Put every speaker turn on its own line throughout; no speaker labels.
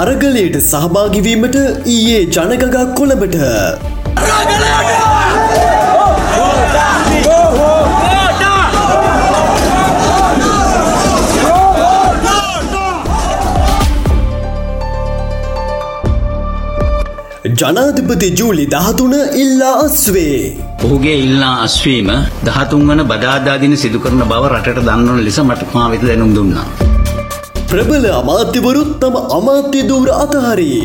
අරගලයට සහභාගිවීමට ඊයේ ජනගගා කොළඹට ජනාධිපති ජූලි දහතුන ඉල්ලා අස්වේ.
ඔහුගේ ඉල්ලා අස්වීම දහතුන් වන බදාදාදින සිදු කරන බව රටට දන්නවන ලෙස මට මා වෙත දැනුම් දුන්නා.
ප්‍රබල අමාත්‍යවරුත් තම අමාත්‍ය දූර අතහරී.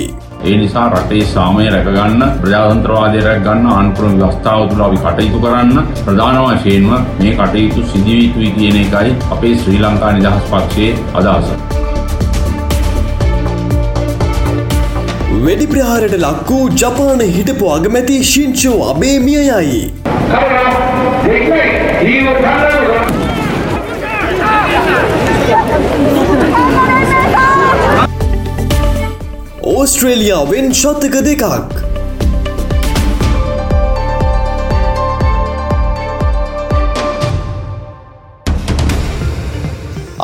ඒ නිසා රටේ සාමය රැකගන්න ප්‍රජාතන්ත්‍රවාදය රැකගන්න ආණ්ඩුක්‍රම ව්‍යවස්ථාව තුළ අපි කටයුතු කරන්න ප්‍රධාන වශයෙන්ම මේ කටයුතු සිදුවිය යුතුයි කියන එකයි අපේ ශ්‍රී ලංකා නිදහස් පක්ෂයේ අදහස.
වෙඩි ප්‍රහාරට ලක් වූ ජපාන හිටපු අගමැති ශිංචෝ අබේ මිය යයි. ඕස්ට්‍රේලියාවෙන් ශතක දෙකක්.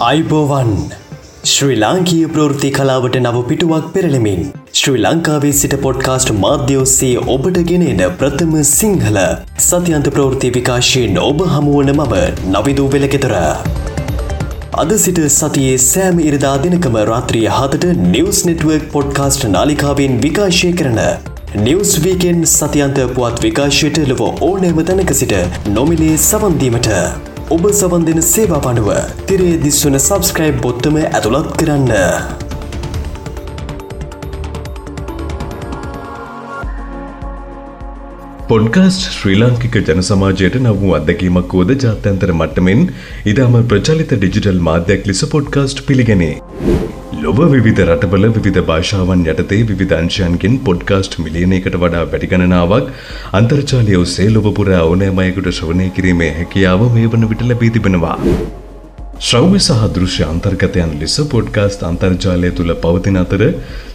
අයිබෝවන් ශ්‍රී ලාංකීය ප්‍රෘති කලාවට නව පිටුවක් පෙරලමින් ශ්‍රී ලංකාවේ සිට පොඩ්කාස්ට් මාධ්‍යෝස්සේ ඔබට ගෙනෙන ප්‍රථම සිංහල සතියන්ත ප්‍රෘති විකාශයෙන් ඔබ හමුවන මම නවිදූ වෙලකෙතර. අද සිට සතියේ සෑම ඉරිදා දිනකම රාත්‍රිය හතට නිවස් නෙට්වර්ක් පොඩ්කාස්ට් නාලිකාවෙන් විකාශය කරන නිවස් වීකෙන් සතියන්ත පුවත් විකාශයට ලොව ඕනෑම තැනක සිට නොමිලේ සවන්දීමට ඔබ සවන් දෙන සේවා පනුව තිරේ දිස්වන සබස්ක්‍රයිබ් බොත්තම ඇතුළත් කරන්න.
පොඩ්කාස්ට් ශ්‍රී ලාංකික ජන සමාජයට නවූ අත්දැකීමක් වෝද ජාත්‍යන්තර මට්ටමෙන් ඉතාම ප්‍රචලිත ඩිජිටල් මාධ්‍යයක් ලෙස පොඩ්කාස්ට් පිළිගනේ. ලොබ විධ රටබල විධ භාෂාවන් යටතේ විධංශයන්ගෙන් පොඩ්කාස්ට් මිලියනයකට වඩා වැඩිගණනාවක් අන්තර්ජාලය ඔස්සේ ලොබපුර ඕනෑමයකුට ශ්‍රවණය කිරීමේ හැකියාව මේ වන විට ලැබී තිබෙනවා. ශ්‍රව්‍ය සහ දෘශ්‍ය අන්තර්ගතයන් ලෙස පොඩ්කාස්ට් අන්තර්ජාලය තුළ පවතින අතර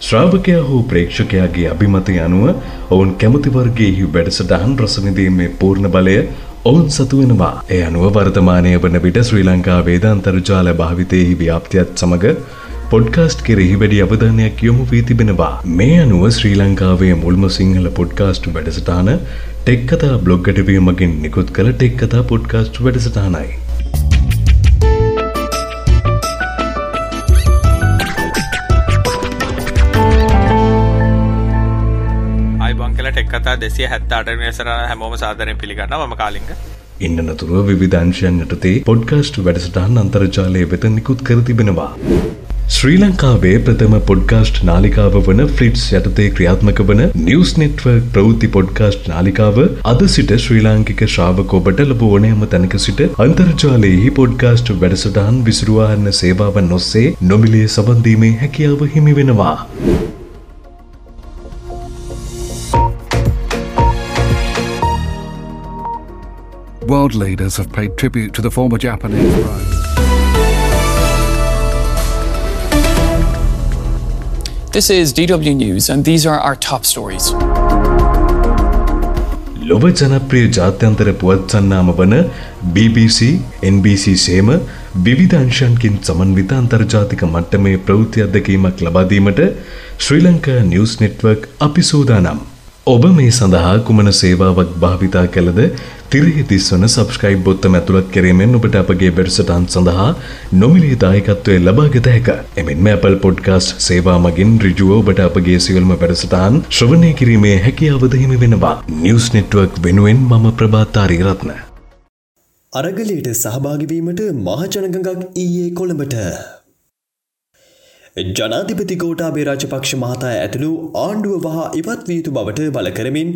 ශ්‍රාවකයා හෝ ප්‍රේක්ෂකයාගේ අභිමතය අනුව ඔවුන් කැමතිවර්ගයෙහි වැඩසටහන් රසවිඳීමේ පූර්ණ බලය ඔවුන් සතුවෙනවා. ඒ අනුව වර්තමානය වන විට ශ්‍රී ලංකා වේද අන්තර්ජාල භාවිතයෙහි ව්‍යාප්තියත් සමඟ පොඩ්කාස්ට් කෙරෙහි වැඩි අවධානයක් යොමු වී තිබෙනවා. මේ අනුව ශ්‍රී ලංකාවේ මුල්ම සිංහල පොඩ්කාස්ට් වැඩසටාන ටෙක් කතා බ්ලොග් ගැටවීමකින් නිකුත් කළ ටෙක් කතා පොඩ්කාස්ට් වැඩසටානයි.
කතා දෙසිය හැත්තාට නිසර හැමෝම සාධරයෙන් පිළිගන්න ම කාලිග
ඉන්න නතුරුව විධංශයන් යටතේ පොඩ්කාස්ට් වැඩසටහන් අන්තර්ජාලය වෙත නිකුත් කර තිබෙනවා. ශ්‍රී ලංකාවේ ප්‍රථම පොඩ්කාස්ට් නාලිකාව වන ෆ්ලිට්ස් යටතේ ක්‍රියාත්මක වන නිවස් නෙට්වර්ක් ප්‍රවෘති පොඩ්කාස්ට් නාලිකාව අද සිට ශ්‍රී ලාංකික ශ්‍රාවක ඔබට ලබ ඕනෑම තැනක සිට අන්තර්ජාලයෙහි පොඩ්කාස්ට් වැඩසටහන් විසුරුවාහන්න සේවාවන් ඔස්සේ නොමිලේ සබන්දීමේ හැකියාව හිමි වෙනවා.
World leaders have paid tribute to the former Japanese prime.
This is DW News, and these are our top stories.
ලොව ජනප්‍රිය ජාත්‍යන්තර පුවත් සන්නාම වන BBC, NBC සේම විවිධ අංශයන්කින් සමන්විත අන්තර්ජාතික මට්ටමේ ප්‍රවෘත්ති අත්දැකීමක් ලබාදීමට ශ්‍රී ලංකා නිවස් නෙට්වර්ක් අපි සූදානම්. ඔබ මේ සඳහා කුමන සේවාවක් භාවිතා කළද තිරෙහි තිස්වන සබස්ක්‍රයිබ් බොත්තම ඇතුළත් කිරීමෙන් ඔබට අපගේ වැඩසටහන් සඳහා නොමිලේ දායකත්වය ලබාගත හැක. එමෙන්ම Apple Podcast සේවා මගින් ඍජුව ඔබට අපගේ සියලුම වැඩසටහන් ශ්‍රවණය කිරීමේ හැකියාවද හිමි වෙනවා. නිවුස් නෙට්වර්ක් වෙනුවෙන් මම ප්‍රභාතාරි රත්න.
අරගලයට සහභාගිවීමට මහජනගඟක් ඊයේ කොළඹට ජනාධිපති කෝටාබේ රාජපක්ෂ මහතා ඇතුළු ආණ්ඩුව වහා ඉවත් වියුතු බවට බල කරමින්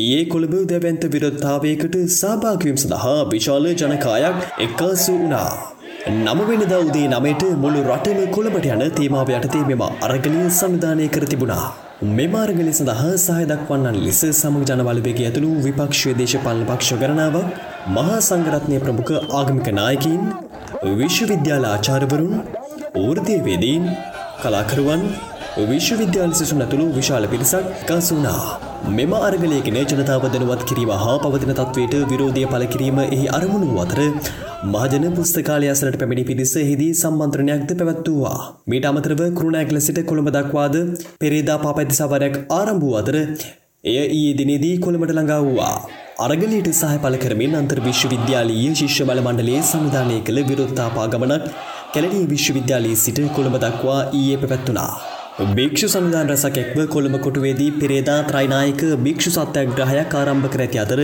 ඒ කොළඹ දැවන්ත විරොත්තාවයකට සභාගවීම් සඳහා විශාල ජනකායක් එක්කාසු වුණා. නමවෙනද උදේ නමයට මුළු රටම කොළඹට යන තේමාව යටතේ මෙම අරගලිය සංවිධානය කර තිබුණා. මෙමාර්ගලි සඳහා සහය දක්වන්නන් ලෙස සමග ජනවලවේග ඇතුළු විපක්ෂය දේශපාලන පක්ෂ ගණනාවක් මහා සංගරත්නය ප්‍රමුඛ ආගමික නායකින් විශ්වවිද්‍යාල ආචාරවරුන් ඌර්දයවේදීන් කලාකරුවන් විශ්වවිද්‍යාල සිසුන් ඇතුළු විශාල පිරිසක් කසුනා. මෙම අරගලයගෙන ජනතාව දැනුවත් කිරීම හා පවතින තත්වයට විරෝධය පල කිරීම එහි අරමුණු අතර මහජන පුස්තකාලය අසලට පැමිණි පිරිස එහිදී සම්බන්ත්‍රණයක්ද පැවැත්වූවා. මීට අමතරව කරුණෑගල සිට කොළඹ දක්වාද පෙරේදා පාපැති සවරයක් ආරම්භූ අතර එය ඊයේ දිනේදී කොළඹට ළඟා වූවා. අරගලයට සහය පල කරමින් අන්තර් විශ්වවිද්‍යාලීය ශිෂ්‍ය බල මණ්ඩලයේ සංවිධානය කළ විරෝධතාපා ගමනක් කැලණිය විශ්වවිද්‍යාලයේ සිට කොළඹ දක්වා ඊයේ පැවැත්වුණා. භික්ෂු සංවිධාන රැසක් එක්ව කොළඹ කොටුවේදී පෙරේදා ත්‍රයිනායක භික්ෂු සත්‍යග්‍රහයක් ආරම්භ කර ඇති අතර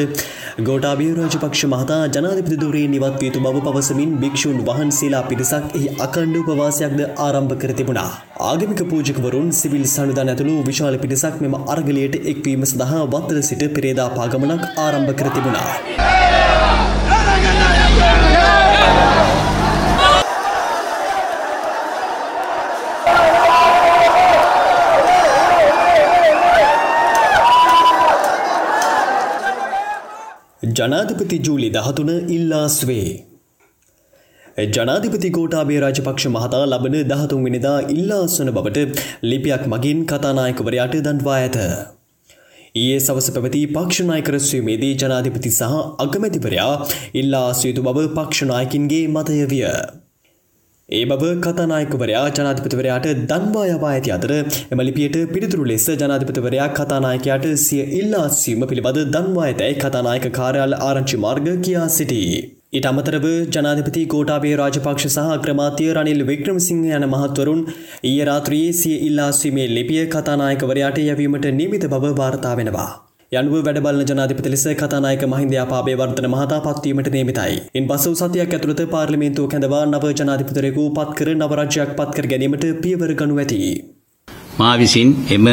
ගෝටාබිය රාජපක්ෂ මහතා ජනාධිපති ධූරයේ නිවත් වී යුතු බව පවසමින් භික්ෂූන් වහන්සේලා පිරිසක් එහි අකණ්ඩ උපවාසයක්ද ආරම්භ කර තිබුණා. ආගමික පූජකවරුන් සිවිල් සංවිධාන ඇතුළු විශාල පිරිසක් මෙම අරගලයට එක්වීම සඳහා වත්තල සිට පෙරේදා පාගමනක් ආරම්භ කර තිබුණා. ජනාධිපති ජූලි දහතුන ඉල්ලාස්වේ. ජනාධිපති කෝටාබේ රාජපක්ෂ මහතා ලබන දහතුන් වෙනිදා ඉල්ලාස්වන බවට ලිපියක් මගින් කතානායකවරයාට දන්වා ඇත. ඒ සවස පැවති පක්ෂනායකරස්වීමේදී ජනාධිපති සහ අගමැතිවරයා ඉල්ලා අස්යුතු බව පක්ෂනායකින්ගේ මතය විය. ඒ බව කතානායකවරයා ජනාධිපතිවරයාට දන්වා යවා ඇති අතර එම ලිපියට පිළිතුරු ලෙස ජනාධිපතිවරයා කතානායකයාට සිය ඉල්ලාස්වීම පිළිබඳ දන්වා ඇතැයි කතානායක කාර්යාල ආරංචි මාර්ග කියා සිටී. ඊට අමතරව ජනාධිපති කෝටාබේ රාජපක්ෂ සහ අග්‍රමාත්‍ය රනිල් වික්‍රමසිංහ යන මහත්වරුන් ඊයේ රාත්‍රියේ සිය ඉල්ලාස්වීමේ ලිපිය කතානායකවරයාට යැවීමට නියමිත බව වාර්තා වෙනවා. යනුව වැඩබලන ජනාධිපති ලෙස කතානායක මහින්දයාපාබේ වර්ධන මහතා පත්වීමට නියමිතයි. ඉන් පසු සතියක් ඇතුළත පාර්ලිමේන්තුව කැඳවා නව ජනාධිපතිවරයෙකු පත්කර නවරාජ්‍යයක් පත්කර ගැනීමට පියවර ගනු ඇති.
මා විසින් එම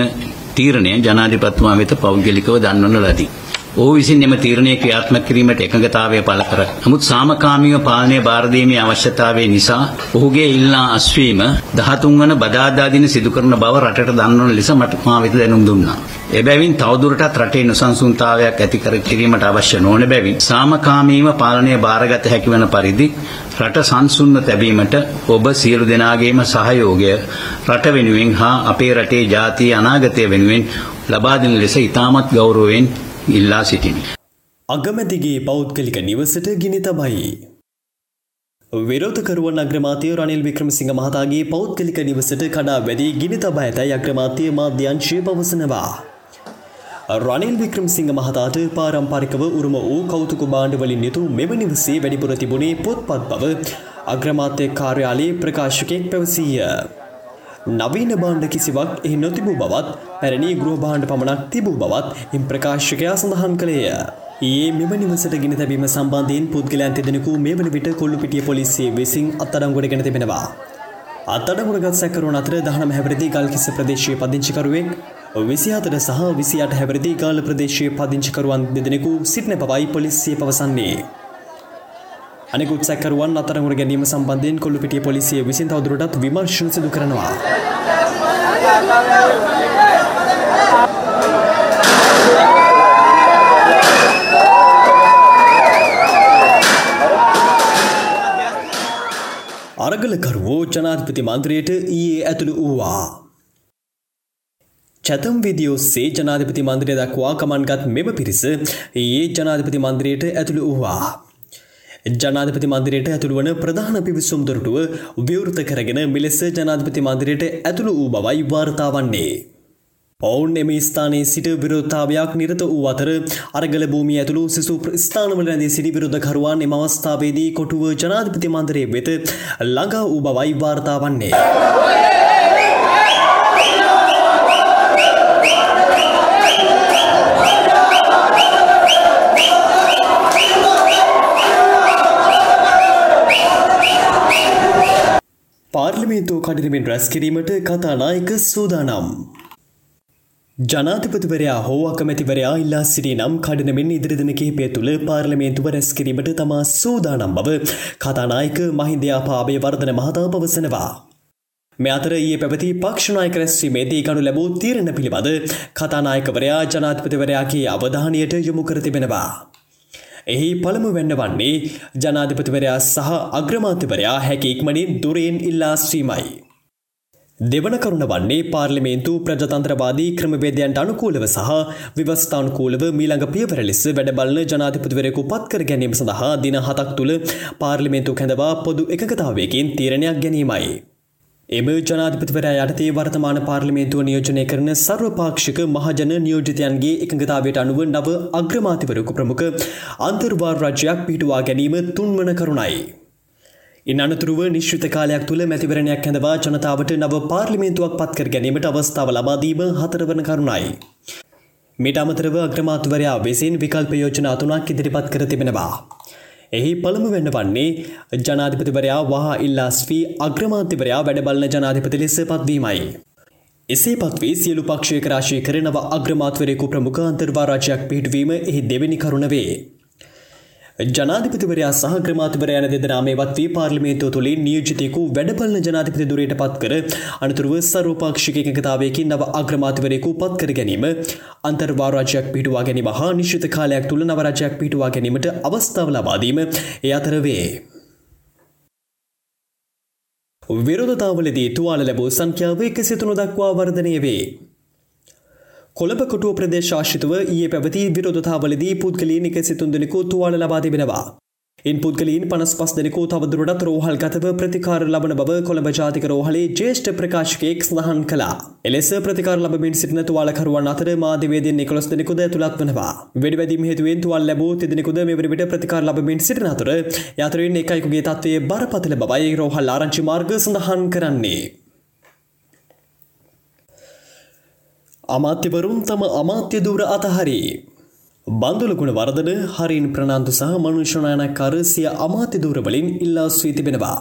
තීරණය ජනාධිපතිතුමා වෙත පෞද්ගලිකව දන්වන ලදී. ඔහු විසින් එම තීරණය ක්‍රියාත්මක කිරීමට එකඟතාවය පළ කර. නමුත් සාමකාමීව පාලනය බාර දීමේ අවශ්‍යතාවය නිසා ඔහුගේ ඉල්ලා අස්වීම 13 වන බදාදා දින සිදු කරන බව රටට දන්වන ලෙස මට මා වෙත දැනුම් දුන්නා. එබැවින් තවදුරටත් රටේ නොසන්සුන්තාවයක් ඇති කර කිරීමට අවශ්‍ය නොවන බැවින් සාමකාමීව පාලනය බාරගත හැකි වන පරිදි රට සංසුන්ව තැබීමට ඔබ සියලු දෙනාගේම සහයෝගය රට වෙනුවෙන් හා අපේ රටේ ජාතිය අනාගතය වෙනුවෙන් ලබා දෙන ලෙස ඉතාමත් ගෞරවයෙන් ඉල්ලා සිටිමි.
අගමැතිගේ පෞද්ගලික නිවසට ගිනි තබයි. විරෝධකරුවන් අග්‍රමාතය රනිල් වික්‍රමසිංහ මහතාගේ පෞද්ගලික නිවසට කඩා වැදී ගිනි තබා ඇතැයි අග්‍රමාතය මාධ්‍යංශය පවසනවා. රනිල් වික්‍රමසිංහ මහතාට පාරම්පරිකව උරුම වූ කෞතුක බාණ්ඩවලින් යුතු මෙම නිවසේ වැඩිපුර තිබුණේ පොත්පත් බව අග්‍රමාත්‍ය කාර්යාලයේ ප්‍රකාශකයෙක් පැවසීය. නවීන බාණ්ඩ කිසිවක් එහි නොතිබූ බවත් පැරණි ගෘහ බාණ්ඩ පමණක් තිබූ බවත් එම් ප්‍රකාශකයා සඳහන් කළේය. ඒ මෙම නිවසට ගෙන තැබීම සම්බන්ධයෙන් පුද්ගලයන් තිදෙනෙකු මේ වන විට කොල්ලු පිටිය පොලිසිය විසින් අත්අඩංගුවට ගෙන තිබෙනවා. අත්අඩංගුවටගත් සැකරුවන් අතර දහනම හැවරිදි ගල්කිස්ස ප්‍රදේශයේ පදිංචිකරුවෙක් විසිහතර සහ විසියට හැවරිදි ගාල ප්‍රදේශයේ පදිංචිකරුවන් දෙදෙනෙකු සිටින බවයි පොලිසිය පවසන්නේ. අනෙකුත් සැකරුවන් අතරගුණ ගැනීම සම්බන්ධයෙන් කොල්ලු පිටිය පොලිසිය විසින් තවදුරටත් විමර්ශන සිදු කරනවා. අරගලකරුවෝ ජනාධිපති මන්ත්‍රයට ඊයේ ඇතුළු වූවා. චතම් විදියෝස්සේ ජනාධිපති මන්ද්‍රය දක්වා කමන්ගත් මෙම පිරිස ඒ ජනාධිපති මන්ද්‍රයට ඇතුළු වූවා. ජනාධිපති මන්දිරයට ඇතුළුවන ප්‍රධාන පිවිසුම් දොරටුව විවෘත කරගෙන මිලෙස ජනාධිපති මන්දිරයට ඇතුළු වූ බවයි වාර්තාවන්නේ. ඔවුන් එම ස්ථානයේ සිට විරෝධතාවයක් නිරත වූ අතර අරගල භූමිය ඇතුළු සිසු ස්ථානවල රැඳී සිටි විරෝධකරුවන් එම අවස්ථාවේදී කොටුව ජනාධිපති මන්දිරයේ වෙත ළඟා වූ බවයි වාර්තාවන්නේ. පාර්ලිමේන්තුව කඩිනමින් රැස් කිරීමට කතානායක සූදානම්. ජනාධිපතිවරයා හෝ අකමැතිවරයා ඉල්ලා සිටි නම් කඩනමින් ඉදිරිදින කිහිපය තුළ පාර්ලිමේන්තුව රැස් කිරීමට තමා සූදානම් බව කතානායක මහින්දයාපාබය වර්ධන මහතා පවසනවා. මෙ අතර ඒ පැවති පක්ෂනායක රැස්වීමේදී ගනු ලැබූ තීරණ පිළිබඳ කතානායකවරයා ජනාධිපතිවරයාගේ අවධානයට යොමු කර තිබෙනවා. එහි පළමු වෙන්න වන්නේ ජනාධිපතිවරයා සහ අග්‍රමාත්‍යවරයා හැකි ඉක්මනින් දුරයෙන් ඉල්ලාස්වීමයි. දෙවන කරුණ වන්නේ පාර්ලිමේන්තු ප්‍රජතන්ත්‍රවාදී ක්‍රමවේදයන්ට අනුකූලව සහ විවස්ථානුකූලව මීළඟ පියවර ලෙස වැඩබලන ජනාධිපතිවරයෙකු පත්කර ගැනීම සඳහා දින හතක් තුළ පාර්ලිමේන්තු කැඳවා පොදු එකතාවයකින් තීරණයක් ගැනීමයි. එම ජනාධිපතිවරයා යටතේ වර්තමාන පාර්ලිමේන්තුව නියෝජනය කරන සර්වපාක්ෂික මහජන නියෝජිතයන්ගේ එකඟතාවයට අනුව නව අග්‍රමාතිවරකු ප්‍රමුඛ අන්තර්වාර් රජයක් පිටුවා ගැනීම තුන්වන කරුණයි. ඉන් අනතුරුව නිශ්චිත කාලයක් තුළ මැතිවරණයක් හැඳවා ජනතාවට නව පාර්ලිමේන්තුවක් පත්කර ගැනීමට අවස්ථාව ලබාදීම හතරවන කරුණයි. මිට අමතරව අග්‍රමාතුවරයා වෙසින් විකල්ප යෝජනා තුනක් ඉදිරිපත් කර තිබෙනවා. එහි පළමු වෙන්න වන්නේ ජනාධිපතිවරයා වහා ඉල්ලාස්වී අග්‍රමාන්තිවරයා වැඩබලන ජනාධිපති ලෙස පත්වීමයි. එසේ පත්වී සියලු පක්ෂය කරාශය කරනව අග්‍රමාත්වරයකු ප්‍රමුඛ අන්තර්වාරාජයක් පිහිටවීම එහි දෙවැනි කරුණවේ. ජනාධිපතිවරයා සහ ක්‍රමාතිවරයන දෙදනාමේවත් වී පාර්ලිමේන්තුව තුළින් නියෝජිතයකු වැඩපලන ජනාධිපති දුරයට පත් කර අනතුරුව සර්වපාක්ෂික එකතාවයකින් නව අග්‍රමාතිවරයකු පත් කර ගැනීම අන්තර්වාරාජයක් පිටුවා ගැනීම හා නිශ්චිත කාලයක් තුළ නවරජයක් පිටුවා ගැනීමට අවස්ථාව ලබාදීම එ අතරවේ. විරෝධතාවලදී තුවාල ලැබූ සංඛ්‍යාව එක සිතුනු දක්වා වර්ධනය වේ. කොළඹ කොටුව ප්‍රදේශාශිතව ඒ පැවති විරෝධතාවලදී පුද්ගලීන් එක සිතුන් දෙනෙකු තුවාල ලබා තිබෙනවා. ඉන් පුද්ගලීන් පනස් පස් දෙනෙකු තවදුරටත් රෝහල් ගතව ප්‍රතිකාර ලබන බව කොළඹ ජාතික රෝහලේ ජේෂ්ඨ ප්‍රකාශකයෙක් සඳහන් කළා. එලෙස ප්‍රතිකාර ලබමින් සිටින තුවාලකරුවන් අතර මාධ්‍යවේදීන් නිකොලස් දෙනෙකුද ඇතුළත් වනවා. වෙඩිවැදීම් හේතුවෙන් තුවාල ලැබූ තිදෙනෙකුද මෙවර විට ප්‍රතිකාර ලබමින් සිටින අතර යතරින් එකයිකුගේ තත්ත්වයේ බරපතල බවයි රෝහල් ආරංචි මාර්ග සඳහන් කරන්නේ. අමාත්‍යවරුන් තම අමාත්‍ය දුර අතහරී. බන්දුලගුණ වර්ධන හරින් ප්‍රනාන්දු සහ මනුෂ්‍යනායනකාර සිය අමාත්‍ය දූරවලින් ඉල්ලා ස්වී තිබෙනවා.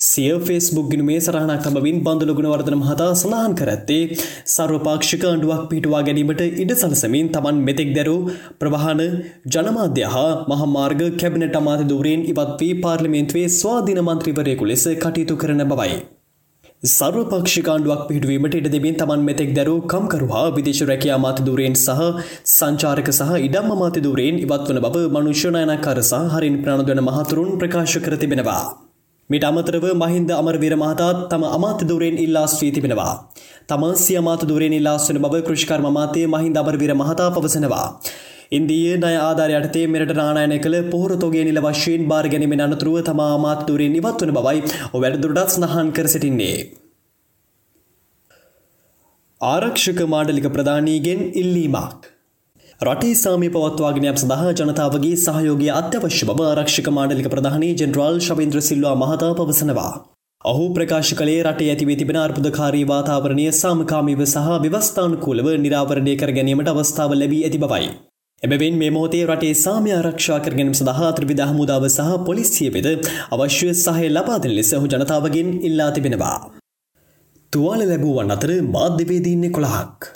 සිය ෆෙස්බුක් ගිනුමේ සරහනක් තබවින් බන්දුලගුණ වර්ධන මහතා සඳහන් කරත්තේ සර්වපාක්ෂික අඩුවක් පිටවා ගැනීමට ඉඩ සලසමින් තමන් මෙතෙක් දැරූ ප්‍රවාහන ජනමාධ්‍ය හා මහමාර්ග කැබිනට අමාත්‍ය දූරයෙන් ඉවත් වී පාර්ලිමේන්තුවේ ස්වාධීන මන්ත්‍රීවරයෙකු ලෙස කටයුතු කරන බවයි. සර්වපක්ෂිකාණ්ඩුවක් පිහිටුවීමට ඉඩ දෙමින් තමන් මෙතෙක් දැරූ කම්කරුහා විදේශ රැකයා මාතදූරයෙන් සහ සංචාරක සහ ඉඩම් අමාතදූරයෙන් ඉවත්වන බව මනුෂ්‍යනායනකර සහ හරින් ප්‍රාණදවන මහතුරුන් ප්‍රකාශ කර තිබෙනවා. මිට අමතරව මහින්ද අමරවීර මහතාත් තම අමාතදූරයෙන් ඉල්ලාස් වී තිබෙනවා. තම සිය අමාතදූරයෙන් ඉල්ලාස්වන බව කෘෂිකර්ම මාතය මහින්ද අමරවීර මහතා පවසනවා. ඉන්දීය ණය ආධාර යටතේ මෙරට රාණයනය කළ පොහොර තොගේ නිල වශයෙන් බාර ගැනීමෙන් අනතුරුව තම අමාත්‍යවරයෙන් ඉවත් වන බවයි ඔ වැඩදුරටත් සඳහන් කර සිටින්නේ. ආරක්ෂක මාඩලික ප්‍රධානීගෙන් ඉල්ලීමක්. රටේ සාමය පවත්වාගෙනයක් සඳහා ජනතාවගේ සහයෝගය අත්‍යවශ්‍ය බව ආරක්ෂක මාඩලික ප්‍රධානී ජෙනරාල් ශවින්ද්‍ර සිල්වා මහතා පවසනවා. ඔහු ප්‍රකාශ කළේ රටේ ඇතිවේ තිබෙන අර්බුදකාරී වාතාවරණය සාමකාමීව සහ ව්‍යවස්ථානුකූලව නිරාවරණය කර ගැනීමට අවස්ථාව ලැබී ඇති බවයි. එබැවින් මේ මොහොතේ රටේ සාමය ආරක්ෂා කර ගැනීම සඳහා ත්‍රිවිධ හමුදාව සහ පොලිසිය වෙත අවශ්‍ය සහය ලබා දෙන ලෙස ඔහු ජනතාවගෙන් ඉල්ලා තිබෙනවා. තුවාල ලැබූවන් අතර මාධ්‍යවේදීන් 11ක්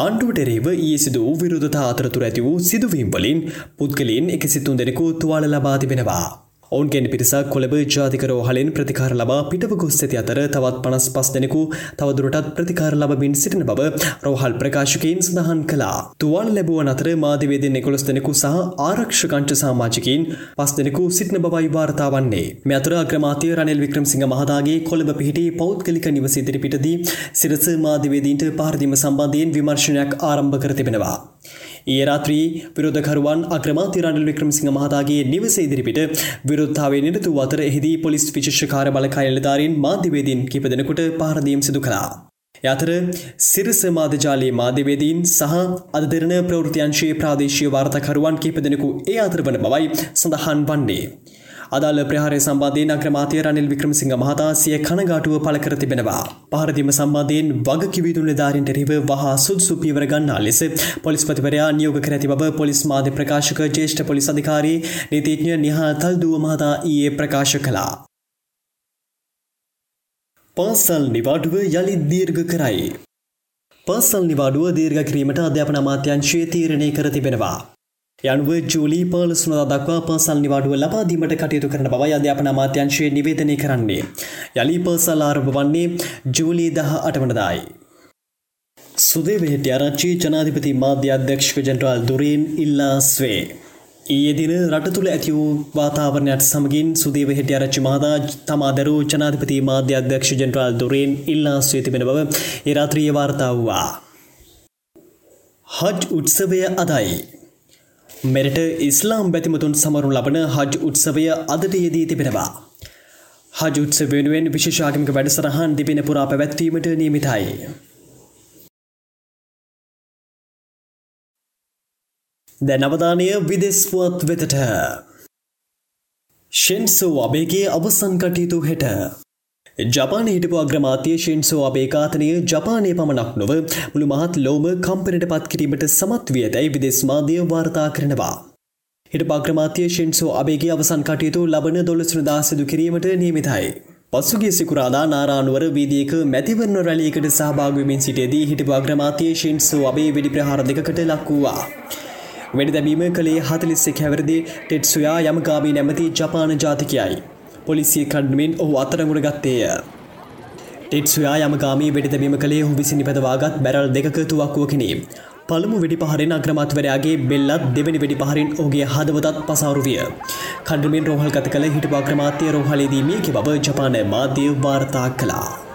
ආණ්ඩුවට එරෙහිව ඊයේ සිදු වූ විරෝධතා අතරතුර ඇති වූ සිදුවීම් වලින් පුද්ගලයන් 103 දෙනෙකු තුවාල ලබා තිබෙනවා. ඔවුන්ගෙන් පිරිසක් කොළඹ ජාතික රෝහලෙන් ප්‍රතිකාර ලබා පිටව ගොස් ඇති අතර තවත් පනස් පස් දෙනෙකු තවදුරටත් ප්‍රතිකාර ලබමින් සිටින බව රෝහල් ප්‍රකාශකයින් සඳහන් කළා. තුවාල ලැබුවන් අතර මාධ්‍යවේදීන් 11 දෙනෙකු සහ ආරක්ෂකංච සමාජිකයින් පස් දෙනෙකු සිටින බවයි වාර්තා වන්නේ. මේ අතර අග්‍රාමාත්‍ය රනිල් වික්‍රමසිංහ මහතාගේ කොළඹ පිහිටි පෞද්ගලික නිවස ඉදිරිපිටදී සිරස මාධ්‍යවේදීන්ට පහර දීම සම්බන්ධයෙන් විමර්ශනයක් ආරම්භ කර තිබෙනවා. ඒ රාත්‍රී විරෝධකරුවන් අග්‍රමාත්‍ය රනිල් වික්‍රමසිංහ මහතාගේ නිවස ඉදිරිපිට විරුද්ධාවේ නිරතු අතර එහිදී පොලිස් විශේෂකාර බලකාය නිලධාරීන් මාධ්‍යවේදීන් කිහිප දෙනෙකුට පහර දීම් සිදු කළා. යතර සිරස මාධ්‍යජාලයේ මාධ්‍යවේදීන් සහ අද දෙරණ ප්‍රවෘත්තියංශයේ ප්‍රාදේශීය වාර්තාකරුවන් කිහිප දෙනෙකු ඒ අතර වන බවයි සඳහන් වන්නේ. අදාළ ප්‍රහාරය සම්බන්ධයෙන් අග්‍රමාත්‍ය රනිල් වික්‍රමසිංහ මහතා සිය කනගාටුව පළ කර තිබෙනවා. පහරදීම සම්බන්ධයෙන් වගකිවයුතු නිලධාරීන්ට එරෙහිව වහා සුදුසු පියවර ගන්නා ලෙස පොලිස්පතිවරයා නියෝග කර ඇති බව පොලිස් මාධ්‍ය ප්‍රකාශක ජ්‍යෙෂ්ඨ පොලිස් අධිකාරී නීතිඥ නිහා තල්දුව මහතා ඊයේ ප්‍රකාශ කළා. පාසල් නිවාඩුව යළි දීර්ඝ කරයි. පාසල් නිවාඩුව දීර්ඝ කිරීමට අධ්‍යාපන අමාත්‍යංශය තීරණය කර තිබෙනවා. යනුව ජූලි පලසුනදා දක්වා පර්සල් නිවාඩුව ලබාදීමට කටයුතු කරන බවයි අධ්‍යාපන අමාත්‍යංශය නිවේදනය කරන්නේ. යළි පර්සල් ආරම්භ වන්නේ ජූලි දහ අටවනදායි. සුදේ වෙහෙට ආරච්චි ජනාධිපති මාධ්‍ය අධ්‍යක්ෂක ජනරාල් දුරීන් ඉල්ලා ස්වේ. ඒ දින රට තුළ ඇති වූ වාතාවරණයට සමගින් සුදේව හෙට අරච්චි මහතා තමාදරු ජනාධිපති මාධ්‍ය අධ්‍යක්ෂ ජෙනරාල් දොරෙන් ඉල්ලා ස්වේ තිබෙන බව ඒරාත්‍රිය වාර්තා වූවා. හජ් උත්සවය අදයි. මෙරට ඉස්ලාම් බැතිමතුන් සමරුන් ලබන හජ් උත්සවය අදට යෙදී තිබෙනවා. හජ උත්සව වෙනුවෙන් විශේෂාගමික වැඩසරහන් දිපෙන පුරා පැවැත්වීමට නියමිතයි. දැන් අවධානය විදෙස් පුවත් වෙතට. ෂෙන්සෝ අබේගේ අවසන් කටයුතු හෙට. ජපාන හිටපු අග්‍රමාතිය ෂෙන්සෝ අබේකාතනය ජපානය පමණක් නොව මුළු මහත් ලෝම කම්පනට පත් කිරීමට සමත් විය දැයි විදෙස් මාධ්‍ය වාර්තා කරනවා. හිට පග්‍රමාතිය ෂෙන්සෝ අබේගේ අවසන් කටයුතු ලබන දොළසුනදා සිදු කිරීමට නියමිතයි. පසුගේ සිකුරාදා නාරානුවර වීදියක මැතිවරණ රැලියකට සහභාගවිමින් සිටේදී හිටපු අග්‍රමාතිය ෂෙන්සෝ අබේ වෙඩි ප්‍රහාර දෙකකට ලක්වූවා. වැඩි දැබීම කළේ හතලිස්සෙක් හැවරදි ටෙට්සුයා යමගාමී නැමති ජපාන ජාතිකයයි. පොලිසිය කඩ්මින් ඔහු අතරගුණ ගත්තේය. ටෙට්සුයා යමගාමී වෙඩි දැබීම කළේ හු විසි නිපදවාගත් බැරල් දෙක තුවක්කුවකිනේ. පළමු වෙඩි පහරෙන් අග්‍රමත්වරයාගේ බෙල්ලත් දෙවැනි වෙඩි පහරින් ඕගේ හදවතත් පසාරු විය. කණ්ඩුමින් රෝහල් ගත කළ හිට පාක්‍රමාත්‍යය රෝහලේදී මියකි බව ජපාන මාධ්‍ය වාර්තා කළා.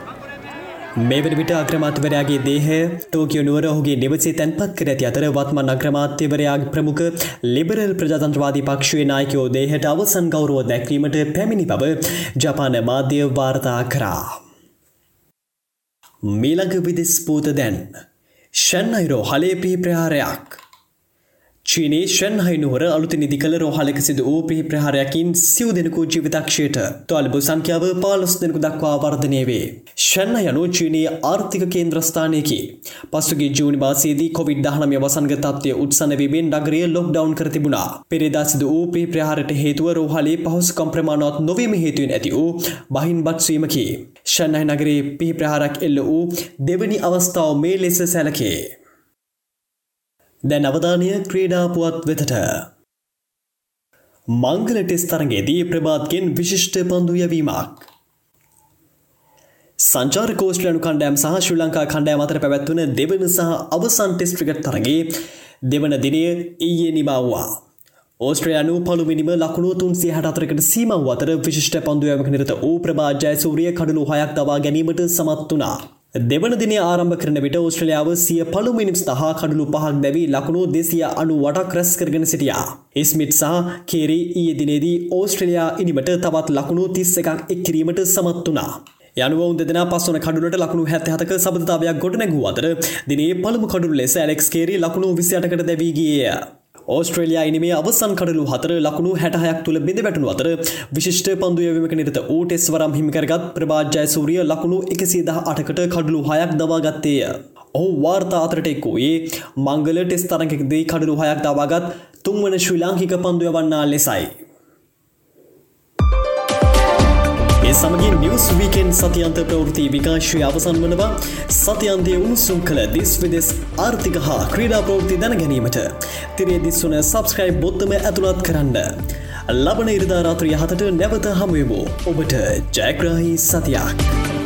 මේ වන විට අග්‍රමාත්‍යවරයාගේ දේහය ටෝකියෝ නුවර ඔහුගේ නිවසේ තැන්පත් කර ඇති අතර වත්මන් අග්‍රමාත්‍යවරයාගේ ප්‍රමුඛ ලිබරල් ප්‍රජාතන්ත්‍රවාදී පක්ෂයේ නායකයෝ දේහයට අවසන් ගෞරව දැක්වීමට පැමිණි බව ජපාන මාධ්‍ය වාර්තා කරා. මීළඟ විදිස් පූත දැන් ෂැන්නයිරෝ හලේ පිහි ප්‍රහාරයක් චීනයේ ෂන්හයි නුවර අලුත නිදි කළ රෝහලක සිදු වූ පිහි ප්‍රහාරයකින් සිව් දෙනෙකු ජීවිතක්ෂයට තොල්බු සංඛ්‍යාව පාලොස් දෙනෙකු දක්වා වර්ධනය වේ. ෂන්න යනු චීනයේ ආර්ථික කේන්ද්‍රස්ථානයකි. පසුගේ ජූනි මාසයේදී කොවිD-19 වසංගත තත්ත්වය උත්සන්න වීමෙන් නගරය ලොක්ඩවුන් කර තිබුණා. පෙරේදා සිදු වූ පිහි ප්‍රහාරයට හේතුව රෝහලේ පහසුකම් ප්‍රමාණවත් නොවීම හේතුවෙන් ඇති වූ බහින් බත්සීමකි. ෂන්නයි නගරේ පිහි ප්‍රහාරක් එල්ල වූ දෙවනි අවස්ථාව මේ ලෙස සැලකේ. දැන් අවධානය ක්‍රීඩාපුවත් වෙතට. මංගල ටෙස් තරගේදී ප්‍රභාත්ගෙන් විශිෂ්ට පන්දු යැවීමක්. සංචාර කෝස්ටලනු කණ්ඩෑම් සහ ශ්‍රී ලංකා කණ්ඩෑම අතර පැවැත්වන දෙවන සහ අවසන් ටෙස් ක්‍රිකට් තරගේ දෙවන දිනය ඊයේ නිමවවා. ඕස්ට්‍රයනු පළුමිනිම ලකුණු තුන්සිය හට අතරකට සීමව අතර විශිෂ්ට පන්දුවයමක නිරත වූ ප්‍රභාජය සූරිය කඩලු හයක් තවා ගැනීමට සමත් වනා. දෙවන දින ආරම්භ කරන විට ඕස්ට්‍රලියාව සිය පළු මිනිස් තහා කඩුළු පහක් දැවී ලකුණු දෙසිය අනු වටක් රැස් කරගෙන සිටියා. ඉස්මිට් සහ කේරි ඊය දිනේදී ඕස්ට්‍රලයා ඉනිමට තවත් ලකුණු තිස්ස එකක් එක්කිරීමට සමත් වනා. යනුව දෙදෙන පස්සන කඩුලට ලකුණු හැත්ත හතක සබතාවයක් ගොඩ නැගූ අතර දිනේ පළමු කඩුල් ලෙස ඇලෙක්ස් කේරි ලකුණු විසියටකට දැවීගිය. ඕස්ට්‍රේලයා ඉනිමේ අවසන් කඩලු හතර ලකුණු හැටහයක් තුළ බිඳ වැටනු අතර විශිෂ්ට පන්දුයවීමක නිරත ඌ ටෙස් වරම් හිමිකරගත් ප්‍රභාජ්‍යය සූරිය ලකුණු එකසිදහ අටකට කඩලු හයක් දවාගත්තේය. ඔහු වාර්තා අතරට එක්වූයේ මංගල ටෙස් තරගෙකදී කඩලු හයක් දවාගත් තුන්වන ශ්‍රී ලාංකික පන්දුය වන්නා ලෙසයි. ඒ සමගින් නිවස් වීකෙන් සතියන්ත ප්‍රවෘති විකාශය අවසන් වනවා සතියන්තය උණුසුම් කළ දිස් විදෙස් ආර්ථික හා ක්‍රීඩා ප්‍රවෘති දැන ගැනීමට තිරේ දිස්වන සබස්ක්‍රයිබ් බොත්තම ඇතුළත් කරන්න. ලබන ඉරිදා රාත්‍රිය හතට නැවත හමුවමු ඔබට ජයග්‍රහහි සතියක්.